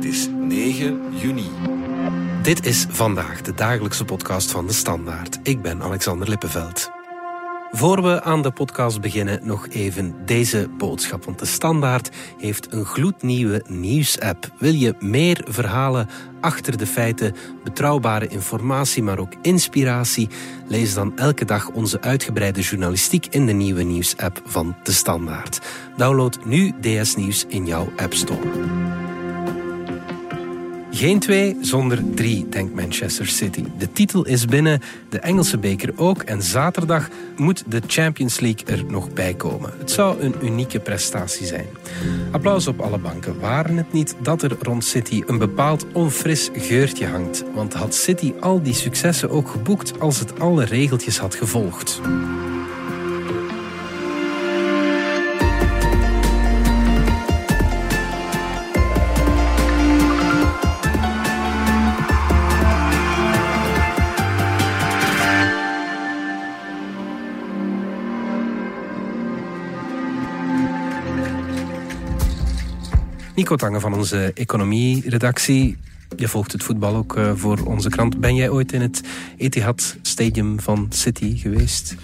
Het is 9 juni. Dit is vandaag de dagelijkse podcast van de Standaard. Ik ben Alexander Lippenveld. Voor we aan de podcast beginnen, nog even deze boodschap. Want de Standaard heeft een gloednieuwe nieuwsapp. Wil je meer verhalen achter de feiten, betrouwbare informatie, maar ook inspiratie? Lees dan elke dag onze uitgebreide journalistiek in de nieuwe nieuwsapp van de Standaard. Download nu DS Nieuws in jouw App Store. Geen twee zonder drie, denkt Manchester City. De titel is binnen, de Engelse beker ook. En zaterdag moet de Champions League er nog bij komen. Het zou een unieke prestatie zijn. Applaus op alle banken. Waren het niet dat er rond City een bepaald onfris geurtje hangt? Want had City al die successen ook geboekt als het alle regeltjes had gevolgd? Nico van onze economie-redactie. Je volgt het voetbal ook uh, voor onze krant. Ben jij ooit in het Etihad Stadium van City geweest?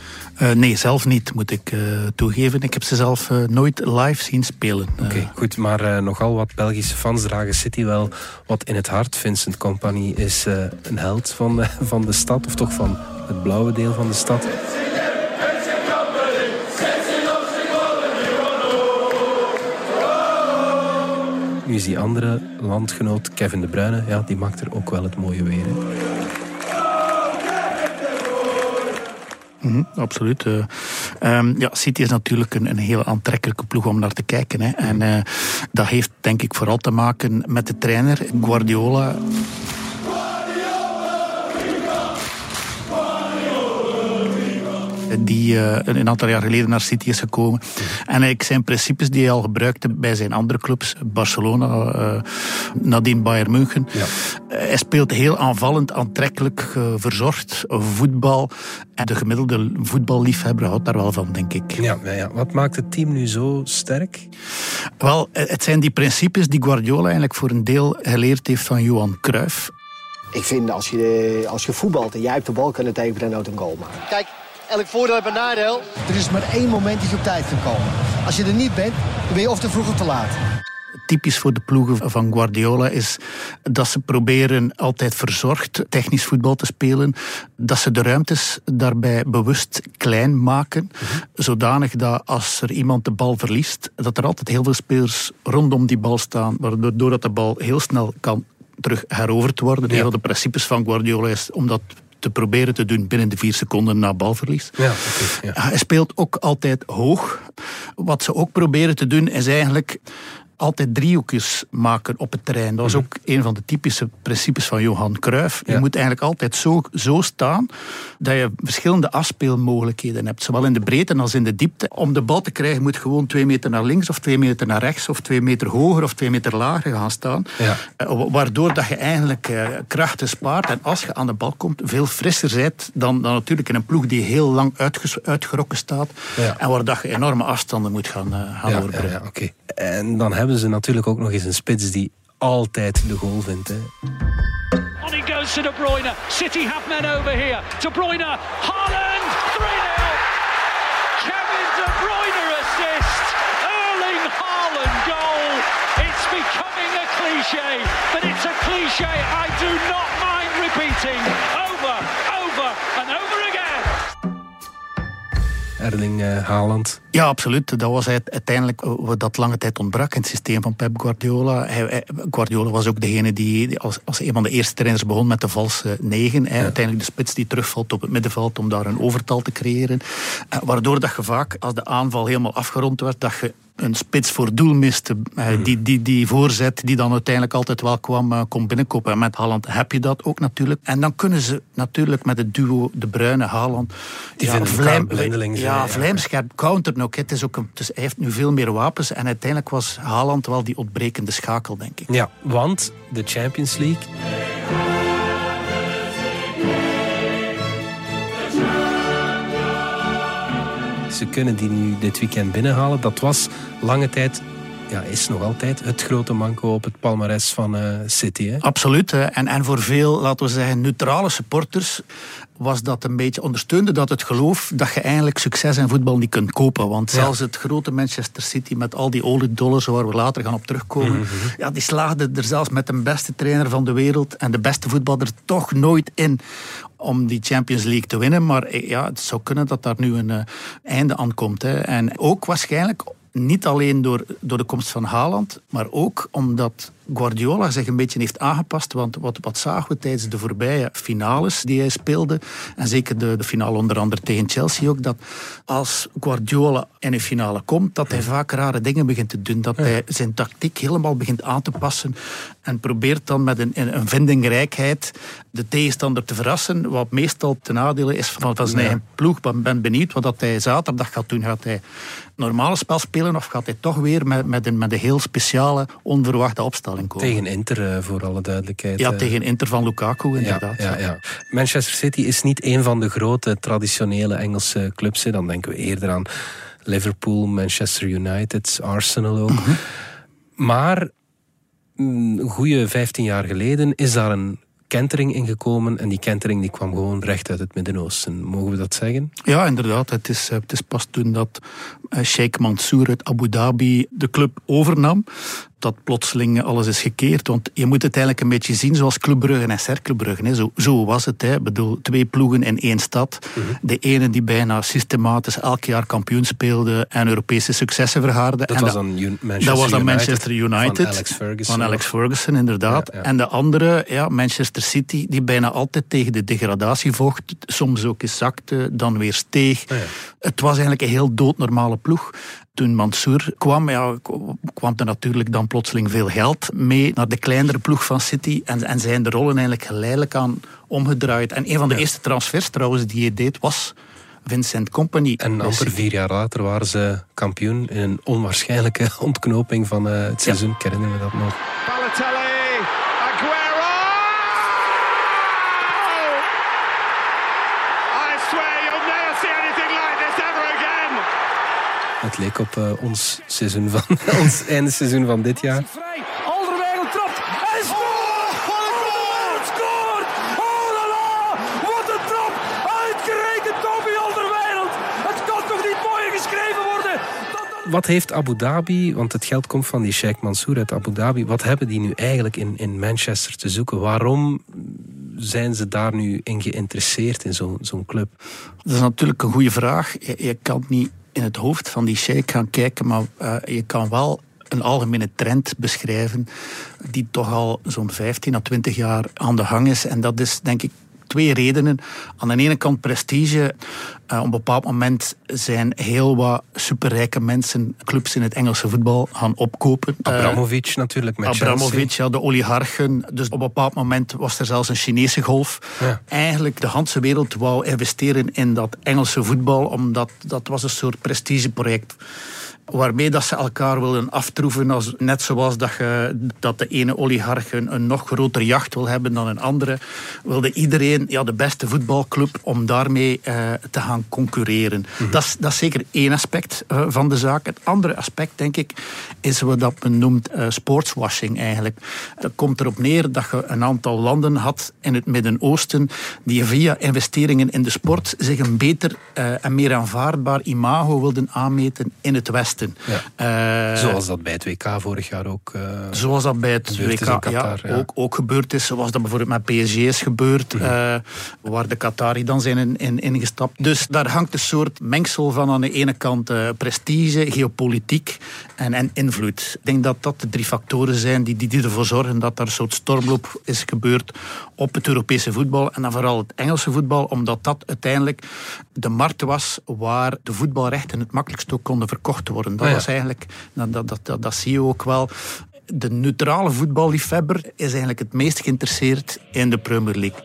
Uh, nee, zelf niet, moet ik uh, toegeven. Ik heb ze zelf nooit live zien spelen. Oké, goed. Maar nogal wat Belgische fans dragen City wel wat in het hart. Vincent Company is een held van, van de stad, of toch van het blauwe deel van de stad. Nu is die andere landgenoot, Kevin De Bruyne, ja, die maakt er ook wel het mooie weer. Mm -hmm, absoluut. Uh, um, ja, City is natuurlijk een, een hele aantrekkelijke ploeg om naar te kijken. Hè. En uh, dat heeft denk ik vooral te maken met de trainer, Guardiola. Die uh, een aantal jaar geleden naar City is gekomen. En eigenlijk zijn principes die hij al gebruikte bij zijn andere clubs, Barcelona, uh, nadien Bayern München. Ja. hij speelt heel aanvallend, aantrekkelijk, uh, verzorgd voetbal. En de gemiddelde voetballiefhebber houdt daar wel van, denk ik. Ja, ja, wat maakt het team nu zo sterk? Wel, het zijn die principes die Guardiola eigenlijk voor een deel geleerd heeft van Johan Cruijff. Ik vind als je, als je voetbalt en jij hebt de bal kunnen tekenen, dan een goal maken. Kijk, elk voordeel heeft een nadeel. Er is maar één moment dat je op tijd kan komen. Als je er niet bent, dan ben je of te vroeg of te laat. Typisch voor de ploegen van Guardiola is dat ze proberen altijd verzorgd technisch voetbal te spelen. Dat ze de ruimtes daarbij bewust klein maken. Zodanig dat als er iemand de bal verliest, dat er altijd heel veel spelers rondom die bal staan. Waardoor dat de bal heel snel kan terug heroverd worden. Ja. Een van de principes van Guardiola is om dat te proberen te doen binnen de vier seconden na balverlies. Ja, okay, ja. Hij speelt ook altijd hoog. Wat ze ook proberen te doen is eigenlijk altijd driehoekjes maken op het terrein. Dat was mhm. ook een van de typische principes van Johan Cruijff. Je moet eigenlijk altijd zo, zo staan dat je verschillende afspeelmogelijkheden hebt. Zowel in de breedte als in de diepte. Om de bal te krijgen moet je gewoon twee meter naar links of twee meter naar rechts of twee meter hoger of twee meter lager gaan staan. Ja. Eh, waardoor dat je eigenlijk eh, krachten spaart en als je aan de bal komt veel frisser bent dan, dan natuurlijk in een ploeg die heel lang uitgerokken staat en waar dat je enorme afstanden moet gaan, uh, gaan ja, Ja, Oké. En dan hebben ze natuurlijk ook nog eens een spits die altijd de goal vindt. Hè. On he goes to De Bruyne. City have men over here. De Bruyne, Haaland, 3-0. Kevin De Bruyne assist. Erling Haaland goal. It's becoming a cliché, but it's a cliché I do not mind repeating Erling uh, Haaland. Ja, absoluut. Dat was uiteindelijk wat dat lange tijd ontbrak in het systeem van Pep Guardiola. Guardiola was ook degene die als, als een van de eerste trainers begon met de valse negen. Ja. Uiteindelijk de spits die terugvalt op het middenveld om daar een overtal te creëren. Eh, waardoor dat je vaak, als de aanval helemaal afgerond werd, dat je een spits voor doel miste. Eh, mhm. die, die, die voorzet die dan uiteindelijk altijd wel kwam, uh, kon binnenkopen. En met Haaland heb je dat ook natuurlijk. En dan kunnen ze natuurlijk met het duo De Bruyne, Haaland... Die ja, vlijm, ja, ja, vlijmscherp counter ook. Het is ook een, dus hij heeft nu veel meer wapens. En uiteindelijk was Haaland wel die ontbrekende schakel, denk ik. Ja, want de Champions League... Ze kunnen die nu dit weekend binnenhalen. Dat was lange tijd ja, is nog altijd het grote manco op het palmares van uh, City. Hè? Absoluut. En, en voor veel, laten we zeggen, neutrale supporters was dat een beetje ondersteunde dat het geloof dat je eigenlijk succes in voetbal niet kunt kopen. Want zelfs het grote Manchester City met al die oliedollars waar we later gaan op terugkomen, mhm. ja, die slaagde er zelfs met de beste trainer van de wereld en de beste voetballer toch nooit in om die Champions League te winnen. Maar eh, ja, het zou kunnen dat daar nu een uh, einde aan komt. Hè. En ook waarschijnlijk niet alleen door, door de komst van Haaland, maar ook omdat Guardiola zich een beetje heeft aangepast. Want wat, wat zagen we tijdens de voorbije finales die hij speelde, en zeker de, de finale onder andere tegen Chelsea ook, dat als Guardiola in een finale komt, dat hij vaak rare dingen begint te doen. Dat hij zijn tactiek helemaal begint aan te passen en probeert dan met een, een vindingrijkheid de tegenstander te verrassen, wat meestal ten nadele is van, van zijn eigen ploeg. Ik ben benieuwd wat dat hij zaterdag gaat doen. Gaat hij normale spel spelen of gaat hij toch weer met, met, een, met een heel speciale, onverwachte opstelling komen? Tegen Inter, eh, voor alle duidelijkheid. Ja, eh. tegen Inter van Lukaku, inderdaad. Ja, ja, Manchester City is niet een van de grote traditionele Engelse clubs. Dan denken we eerder aan Liverpool, Manchester United, Arsenal ook. Mhm. Maar een goede 15 jaar geleden is daar een kentering ingekomen. En die kentering die kwam gewoon recht uit het Midden-Oosten. Mogen we dat zeggen? Ja, inderdaad. Het is, het is pas toen dat eh, Sheikh Mansour uit Abu Dhabi de club overnam dat plotseling alles is gekeerd. Want je moet het eigenlijk een beetje zien zoals Club Brugge en Cercle Brugge. Zo, zo was het. Hè. Ik bedoel, twee ploegen in één stad. Mhm. De ene die bijna systematisch elk jaar kampioen speelde en Europese successen verhaarde. Dat, was, dan Manchester dat was dan Manchester United. Van Alex Ferguson. Van Alex Ferguson, inderdaad. En de andere, ja, Manchester City, die bijna altijd tegen de degradatie vocht. Soms ook eens zakte, dan weer steeg. Het was eigenlijk een heel doodnormale ploeg toen Mansour kwam, ja, kwam er natuurlijk dan plotseling veel geld mee naar de kleinere ploeg van City en, en zijn de rollen eigenlijk geleidelijk aan omgedraaid. En een van de eerste transfers trouwens die hij deed was Vincent Company. En amper vier jaar later waren ze kampioen in een onwaarschijnlijke ontknoping van uh, het seizoen. Ja. Ik herinner me dat nog. Het leek op uh, ons, seizoen van, ons einde seizoen van dit jaar. Alderweireld trapt. Hij scoort! Oh, scoort! Oh la la! Wat een trap! Uitgerekend Toby Alderweireld! Het kan toch niet mooier geschreven worden? Wat heeft Abu Dhabi, want het geld komt van die Sheikh Mansour uit Abu Dhabi, wat hebben die nu eigenlijk in, in Manchester te zoeken? Waarom zijn ze daar nu in geïnteresseerd in zo'n zo'n club? Dat is natuurlijk een goede vraag. Je, je kan niet in het hoofd van die sheik gaan kijken, maar uh, je kan wel een algemene trend beschrijven die toch al zo'n 15 à 20 jaar aan de hang is. En dat is denk ik twee redenen. Aan de ene kant prestige. Uh, op een bepaald moment zijn heel wat superrijke mensen clubs in het Engelse voetbal gaan opkopen. Eh, Abramovic natuurlijk met Abramovic, ja, de oligarchen. Dus op een bepaald moment was er zelfs een Chinese golf. Eigenlijk de hele wereld wou investeren in dat Engelse voetbal, omdat dat was een soort prestigeproject waarmee dat ze elkaar willen aftroeven. Als, net zoals dat, je, dat de ene oligarch een, nog groter jacht wil hebben dan een andere, wilde iedereen ja, de beste voetbalclub om daarmee uh, te gaan concurreren. Mhm. dat, is, dat is zeker één aspect uh, van de zaak. Het andere aspect, denk ik, is wat dat men noemt uh, sportswashing eigenlijk. Dat komt erop neer dat je een aantal landen had in het Midden-Oosten die via investeringen in de sport zich een beter en meer aanvaardbaar imago wilden aanmeten in het Westen. Ja. Uh, zoals dat bij het WK vorig jaar ook. Uh, zoals dat bij het WK Qatar, ja, ja. Ook, ook gebeurd is. Zoals dat bijvoorbeeld met PSG is gebeurd. Mm -hmm. waar de Qatari dan zijn in, in, ingestapt. Dus daar hangt een soort mengsel van aan de ene kant prestige, geopolitiek en, en invloed. Ik denk dat dat de drie factoren zijn die, die, die ervoor zorgen dat er een soort stormloop is gebeurd op het Europese voetbal. En dan vooral het Engelse voetbal, omdat dat uiteindelijk de markt was waar de voetbalrechten het makkelijkst ook konden verkocht worden. Dat oh was eigenlijk, dat, dat, dat, dat zie je ook wel de neutrale voetballiefhebber is eigenlijk het meest geïnteresseerd in de Premier League.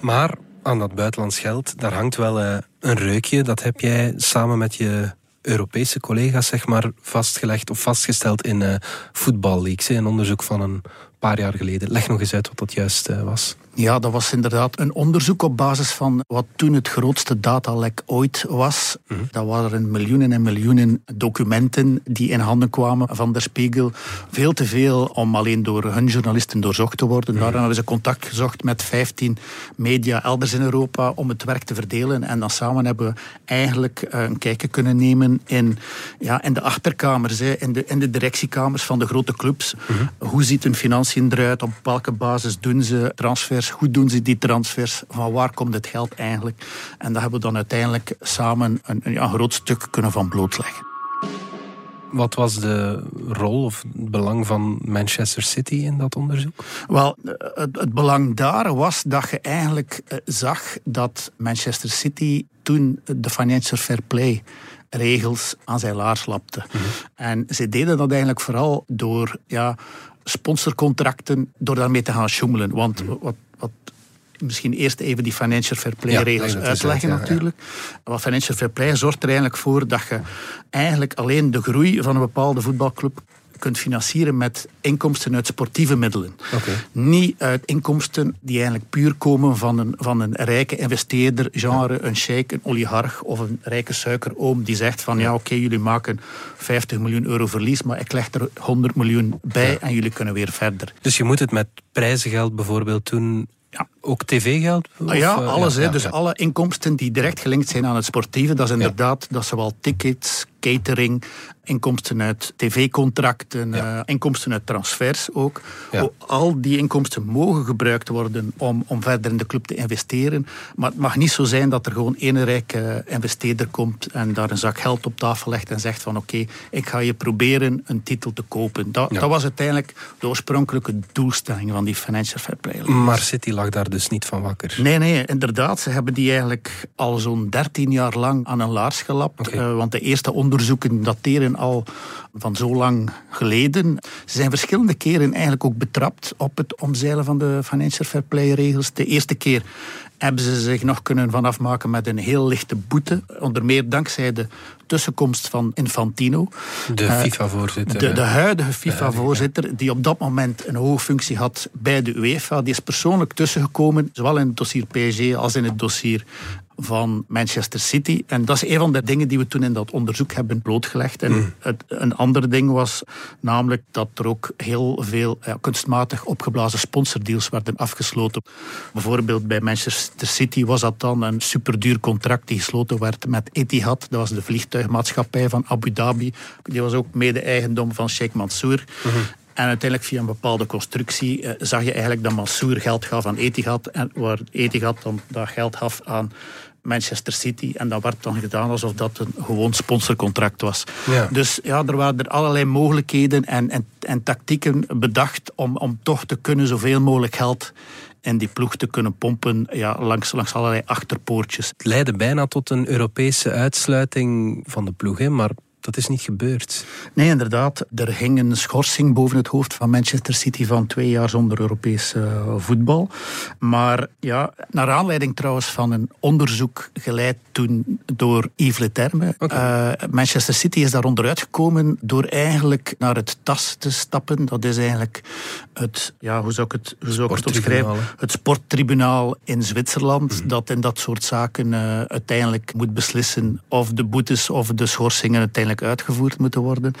Maar aan dat buitenlands geld, daar hangt wel uh, een reukje. Dat heb jij samen met je Europese collega's zeg maar, vastgelegd of vastgesteld in uh, voetballeaks. Een onderzoek van een paar jaar geleden. Leg nog eens uit wat dat juist uh, was. Ja, dat was inderdaad een onderzoek op basis van wat toen het grootste datalek ooit was. Mm Dat waren miljoenen en miljoenen documenten die in handen kwamen van de Spiegel. Veel te veel om alleen door hun journalisten doorzocht te worden. Mm Daarom hebben ze contact gezocht met 15 media elders in Europa om het werk te verdelen. En dan samen hebben we eigenlijk eh, een kijkje kunnen nemen in, ja, in de achterkamers, in, de, in de directiekamers van de grote clubs. Mhm. Hoe ziet hun financiën eruit? Op welke basis doen ze transfers? Hoe doen ze die transfers? Van waar komt het geld eigenlijk? En daar hebben we dan uiteindelijk samen een, een, een groot stuk kunnen van blootleggen. Wat was de rol of het belang van Manchester City in dat onderzoek? Wel, het, het belang daar was dat je eigenlijk eh, zag dat Manchester City toen de financial fair play regels aan zijn laars lapte. Mhm. En ze deden dat eigenlijk vooral door ja, sponsorcontracten, door daarmee te gaan sjoemelen. Want mhm. wat wat misschien eerst even die financial fair play regels uitleggen natuurlijk. Wat financial fair play zorgt er eigenlijk voor dat je eigenlijk alleen de groei van een bepaalde voetbalclub kunt financieren met inkomsten uit sportieve middelen. Niet uit inkomsten die eigenlijk puur komen van een, van een rijke investeerder, genre een sheik, een oligarch of een rijke suikeroom die zegt van ja oké, jullie maken 50 miljoen euro verlies, maar ik leg er 100 miljoen bij en jullie kunnen weer verder. Dus je moet het met prijzengeld bijvoorbeeld doen ja. Ook tv-geld? Ah ja, eh, alles. Ja, dus alle inkomsten die direct gelinkt zijn aan het sportieve, dat is inderdaad dat zowel tickets, catering, inkomsten uit tv-contracten, uh, inkomsten uit transfers ook. Al die inkomsten mogen gebruikt worden om, om verder in de club te investeren. Maar het mag niet zo zijn dat er gewoon één rijke investeerder komt en daar een zak geld op tafel legt en zegt van oké, ik ga je proberen een titel te kopen. Dat, dat was uiteindelijk de oorspronkelijke doelstelling van die financial fair play. Maar City lag daar dus niet van wakker? Nee, nee, inderdaad. Ze hebben die eigenlijk al zo'n 13 jaar lang aan een laars gelapt. Uh, want de eerste onderzoeken dateren al van zo lang geleden. Ze zijn verschillende keren eigenlijk ook betrapt op het omzeilen van de financial fair play regels. De eerste keer hebben ze zich nog kunnen vanafmaken met een heel lichte boete. Onder meer dankzij de tussenkomst van Infantino. De uh, FIFA-voorzitter. De, de, huidige FIFA-voorzitter, die op dat moment een hoge functie had bij de UEFA. Die is persoonlijk tussengekomen, zowel in het dossier PSG als in het dossier van Manchester City. En dat is een van de dingen die we toen in dat onderzoek hebben blootgelegd. En mm. het, een ander ding was namelijk dat er ook heel veel ja, kunstmatig opgeblazen sponsordeals werden afgesloten. Bijvoorbeeld bij Manchester City was dat dan een superduur contract die gesloten werd met Etihad. Dat was de vliegtuigmaatschappij van Abu Dhabi. Die was ook mede-eigendom van Sheikh Mansour. Mhm. En uiteindelijk via een bepaalde constructie eh, zag je eigenlijk dat Mansour geld gaf aan Etihad. En waar Etihad dan dat geld gaf aan Manchester City. En dat werd dan gedaan alsof dat een gewoon sponsorcontract was. Dus ja, er waren er allerlei mogelijkheden en, en, en tactieken bedacht om, om toch te kunnen zoveel mogelijk geld in die ploeg te kunnen pompen ja, langs, langs allerlei achterpoortjes. Het leidde bijna tot een Europese uitsluiting van de ploeg, hè? maar dat is niet gebeurd. Nee, inderdaad. Er hing een schorsing boven het hoofd van Manchester City van twee jaar zonder Europees uh, voetbal. Maar ja, naar aanleiding trouwens van een onderzoek geleid toen door Yves Leterme. Okay. Uh, Manchester City is daar onderuit gekomen door eigenlijk naar het TAS te stappen. Dat is eigenlijk het, ja, hoe zou ik het, hoe zou ik het? Het sporttribunaal in Zwitserland. Mm -hmm. Dat in dat soort zaken uh, uiteindelijk moet beslissen of de boetes of de schorsingen uiteindelijk uitgevoerd moeten worden.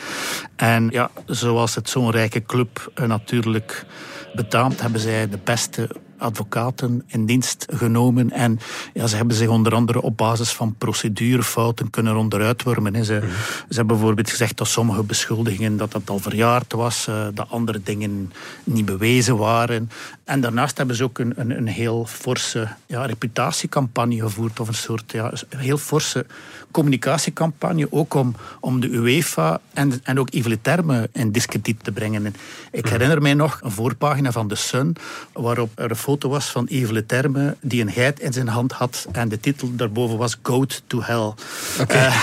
En ja, zoals het zo'n rijke club eh, natuurlijk betaamt, hebben zij de beste advocaten in dienst genomen. En ja, ze hebben zich onder andere op basis van procedurefouten kunnen onderuitwormen. Ze, mm ze hebben bijvoorbeeld gezegd dat sommige beschuldigingen dat dat al verjaard was, uh, dat andere dingen niet bewezen waren. En daarnaast hebben ze ook een, een, een heel forse ja, reputatiecampagne gevoerd, of een soort ja, een heel forse communicatiecampagne, ook om, om de UEFA en, en ook Yves Terme in discrediet te brengen. En ik mhm. herinner mij nog een voorpagina van The Sun, waarop er een foto was van Yves Terme die een geit in zijn hand had en de titel daarboven was Goat to Hell. Okay. Uh,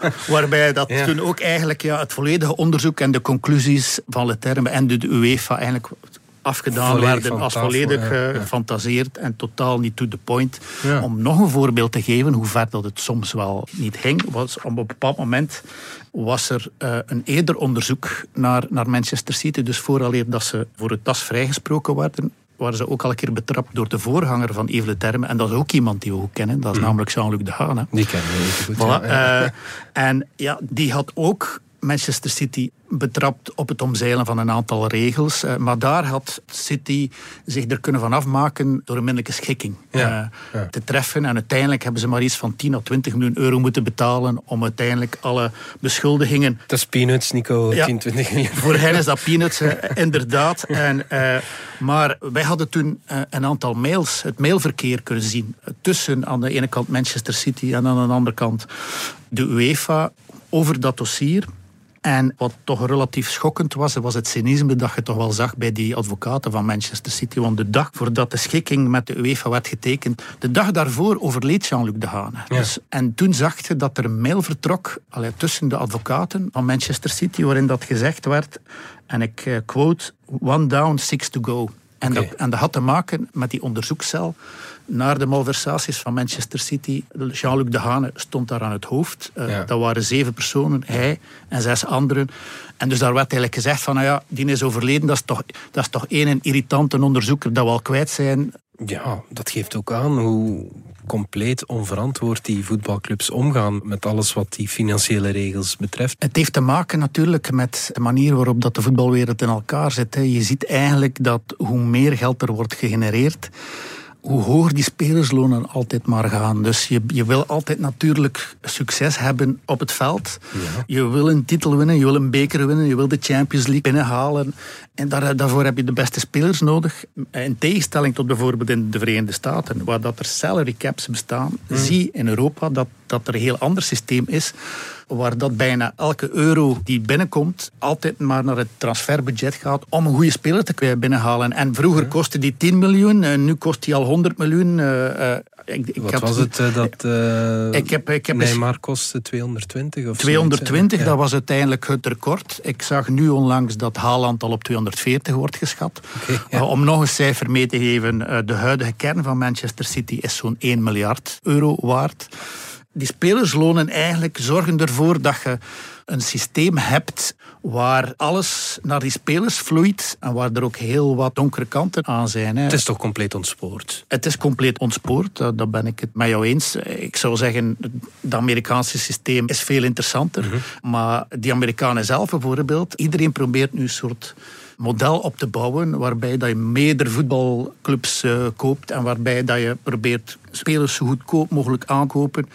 eh, waarbij dat toen ook eigenlijk ja, het volledige onderzoek en de conclusies van Terme en de UEFA eigenlijk afgedaan Volledig werden als volledig ja, eh, ja. gefantaseerd en totaal niet to the point. Ja. Om nog een voorbeeld te geven hoe ver dat het soms wel niet ging, was op een bepaald moment was er eh, een eerder onderzoek naar, naar Manchester City. Dus vooraleer dat ze voor het tas vrijgesproken werden, waren ze ook al een keer betrapt door de voorganger van Yves Le Terme. En dat is ook iemand die we ook kennen, dat is namelijk Jean-Luc Dehaene. Die kennen we even goed. Voilà, ja, ja. eh, en ja, die had ook Manchester City betrapt op het omzeilen van een aantal regels. eh, maar daar had City zich er kunnen van afmaken door een minnelijke schikking Ja, eh, ja. te treffen. En uiteindelijk hebben ze maar iets van 10 à 20 miljoen euro moeten betalen om uiteindelijk alle beschuldigingen Dat is peanuts, Nico. Ja. 10, 20 miljoen. voor hen is dat peanuts, inderdaad. En, eh, maar wij hadden toen eh, een aantal mails, het mailverkeer kunnen zien. Tussen aan de ene kant Manchester City en aan de andere kant de UEFA over dat dossier. En wat toch relatief schokkend was, was het cynisme dat je toch wel zag bij die advocaten van Manchester City. Want de dag voordat de schikking met de UEFA werd getekend, de dag daarvoor overleed Jean-Luc Dehaene. Ja. Dus, en toen zag je dat er een mail vertrok allee, tussen de advocaten van Manchester City, waarin dat gezegd werd, en ik eh, quote, one down, six to go. En, dat, en dat had te maken met die onderzoekscel naar de malversaties van Manchester City. Jean-Luc Dehaene stond daar aan het hoofd. Ja. Dat waren zeven personen, hij en zes anderen. En dus daar werd eigenlijk gezegd van, nou ja, die is overleden. Dat is toch, dat is toch één een irritante onderzoeker dat we al kwijt zijn. Ja, dat geeft ook aan hoe compleet onverantwoord die voetbalclubs omgaan met alles wat die financiële regels betreft. Het heeft te maken natuurlijk met de manier waarop dat de voetbalwereld in elkaar zit. Je ziet eigenlijk dat hoe meer geld er wordt gegenereerd, hoe hoger die spelerslonen altijd maar gaan. Dus je, je wil altijd natuurlijk succes hebben op het veld. Je wil een titel winnen, je wil een beker winnen, je wil de Champions League binnenhalen. En daar, daarvoor heb je de beste spelers nodig. In tegenstelling tot bijvoorbeeld in de Verenigde Staten, waar dat er salary caps bestaan, zie in Europa dat, dat er een heel ander systeem is waar dat bijna elke euro die binnenkomt altijd maar naar het transferbudget gaat om een goede speler te kunnen binnenhalen. En vroeger kostte die 10 miljoen, en nu kost die al 100 miljoen. eh, ik, ik Wat was het eh, dat Ik heb- ik heb Neymar kostte 220 of 220, zoiets, hè? dat was uiteindelijk het record. Ik zag nu onlangs dat Haaland al op 240 wordt geschat. Ja. Uh, om nog een cijfer mee te geven, uh, de huidige kern van Manchester City is zo'n 1 miljard euro waard. Die spelerslonen eigenlijk zorgen ervoor dat je een systeem hebt waar alles naar die spelers vloeit en waar er ook heel wat donkere kanten aan zijn. Hè. Het is toch compleet ontspoord. Het is compleet ontspoord, daar ben ik het met jou eens. Ik zou zeggen, het Amerikaanse systeem is veel interessanter. Maar die Amerikanen zelf bijvoorbeeld, iedereen probeert nu een soort model op te bouwen waarbij dat je meerdere voetbalclubs uh, koopt en waarbij dat je probeert spelers zo goedkoop mogelijk aankopen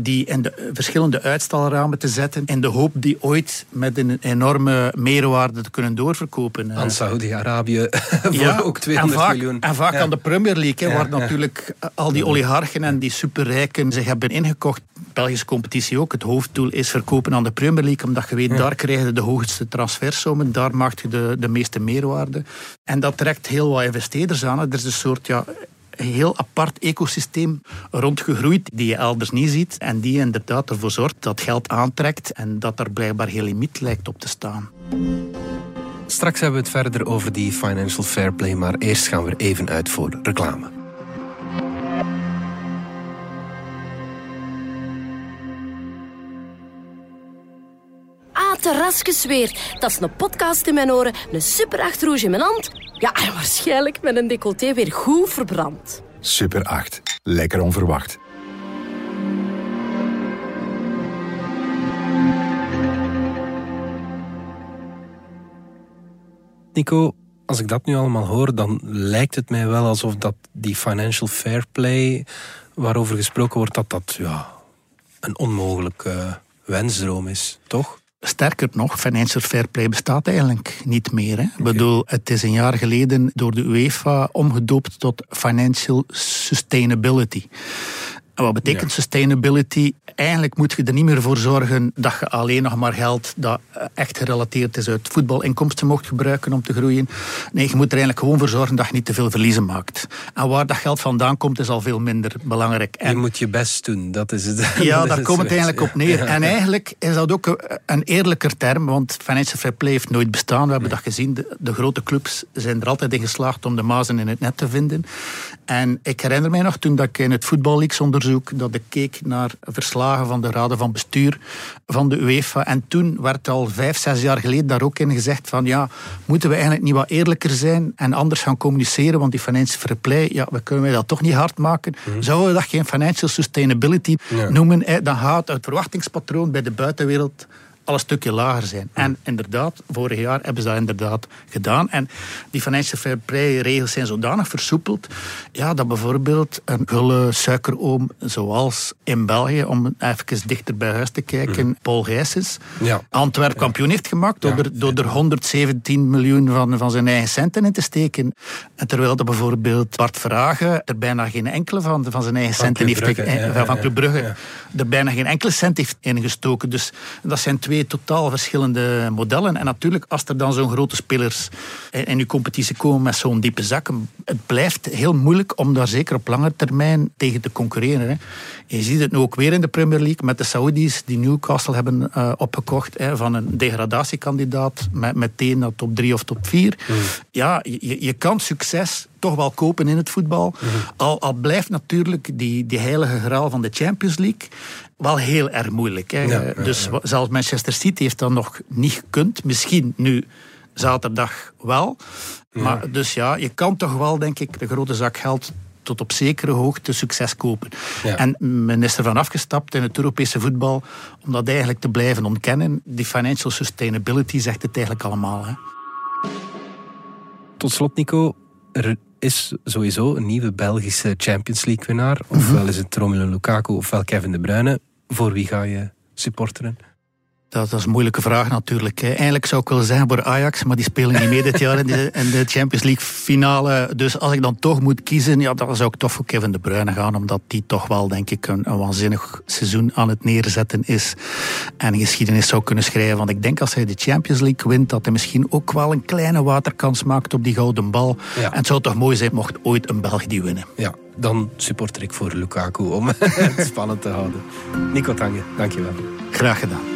die in de verschillende uitstalramen te zetten in de hoop die ooit met een enorme meerwaarde te kunnen doorverkopen. Aan Saudi-Arabië voor ja, ook 200 en vaak, miljoen. En vaak Ja. aan de Premier League, Ja, waar natuurlijk al die oligarchen en die superrijken zich hebben ingekocht. Belgische competitie ook. Het hoofddoel is verkopen aan de Premier League, omdat je weet, daar krijg je de hoogste transfersommen, daar maak je de, de meeste meerwaarde. En dat trekt heel wat investeerders aan. Er is een soort ja, heel apart ecosysteem rondgegroeid die je elders niet ziet en die inderdaad ervoor zorgt dat geld aantrekt en dat er blijkbaar geen limiet lijkt op te staan. Straks hebben we het verder over die financial fair play, maar eerst gaan we er even uit voor reclame. Ah, terrasjes weer. Dat is een podcast in mijn oren, een super achterhoes in mijn hand. Ja, en waarschijnlijk met een decolleté weer goed verbrand. Super 8. Lekker onverwacht. Nico, als ik dat nu allemaal hoor, dan lijkt het mij wel alsof dat die financial fair play waarover gesproken wordt, dat dat ja, een onmogelijke wensdroom is, toch? Sterker nog, financial fair play bestaat eigenlijk niet meer. Hè. Ik bedoel, het is een jaar geleden door de UEFA omgedoopt tot financial sustainability. En wat betekent sustainability? Eigenlijk moet je er niet meer voor zorgen dat je alleen nog maar geld dat eh, echt gerelateerd is uit voetbalinkomsten mocht gebruiken om te groeien. Nee, je moet er eigenlijk gewoon voor zorgen dat je niet te veel verliezen maakt. En waar dat geld vandaan komt, is al veel minder belangrijk. En je moet je best doen, dat is het. Ja, daar komt het eigenlijk op neer. En eigenlijk is dat ook een eerlijker term, want financial fair play heeft nooit bestaan. We hebben dat gezien. De, de grote clubs zijn er altijd in geslaagd om de mazen in het net te vinden. En ik herinner mij nog toen dat ik in het dat ik keek naar verslagen van de raden van bestuur van de UEFA. En toen werd al vijf, zes jaar geleden daar ook in gezegd van ja, moeten we eigenlijk niet wat eerlijker zijn en anders gaan communiceren, want die financial fair play, ja, we kunnen wij dat toch niet hard maken. Mhm. Zouden we dat geen financial sustainability noemen? Dan gaat het verwachtingspatroon bij de buitenwereld al een stukje lager zijn. En inderdaad, vorig jaar hebben ze dat inderdaad gedaan. En die financial fair play regels zijn zodanig versoepeld ja, dat bijvoorbeeld een gulle suikeroom zoals in België, om even dichter bij huis te kijken, mm. Paul Gijsens, ja. Antwerp kampioen heeft gemaakt door, er, door er 117 miljoen van, van zijn eigen centen in te steken. En terwijl dat bijvoorbeeld Bart Vragen er bijna geen enkele van, van zijn eigen centen heeft, Brugge, van Club Brugge, er bijna geen enkele cent heeft ingestoken. Dus dat zijn twee totaal verschillende modellen. En natuurlijk, als er dan zo'n grote spelers in uw competitie komen met zo'n diepe zakken, het blijft heel moeilijk om daar zeker op lange termijn tegen te concurreren. Hè. Je ziet het nu ook weer in de Premier League met de Saudis die Newcastle hebben uh, opgekocht hè, van een degradatiekandidaat met meteen naar top 3 of top 4. Mm. Ja, je, je kan succes toch wel kopen in het voetbal. Mm. al, al blijft natuurlijk die, die heilige graal van de Champions League wel heel erg moeilijk. Hè. dus zelfs Manchester City heeft dat nog niet gekund. Misschien nu zaterdag wel. Maar dus ja, je kan toch wel, denk ik, de grote zak geld tot op zekere hoogte succes kopen. En men is ervan afgestapt in het Europese voetbal om dat eigenlijk te blijven ontkennen. Die financial sustainability zegt het eigenlijk allemaal. Hè. Tot slot, Nico. Er is sowieso een nieuwe Belgische Champions League winnaar. Ofwel mhm. is het Romelu Lukaku ofwel Kevin De Bruyne. Voor wie ga je supporteren? Dat, is een moeilijke vraag natuurlijk. Eigenlijk zou ik willen zeggen voor Ajax, maar die spelen niet mee dit jaar in de, in de, Champions League finale. Dus als ik dan toch moet kiezen, ja, dan zou ik toch voor Kevin De Bruyne gaan, omdat die toch wel, denk ik, een, een waanzinnig seizoen aan het neerzetten is. En een geschiedenis zou kunnen schrijven. Want ik denk als hij de Champions League wint, dat hij misschien ook wel een kleine waterkans maakt op die gouden bal. En het zou toch mooi zijn mocht ooit een Belg die winnen. Ja, dan supporter ik voor Lukaku om het spannend te houden. Nico Tange, dankjewel. Graag gedaan.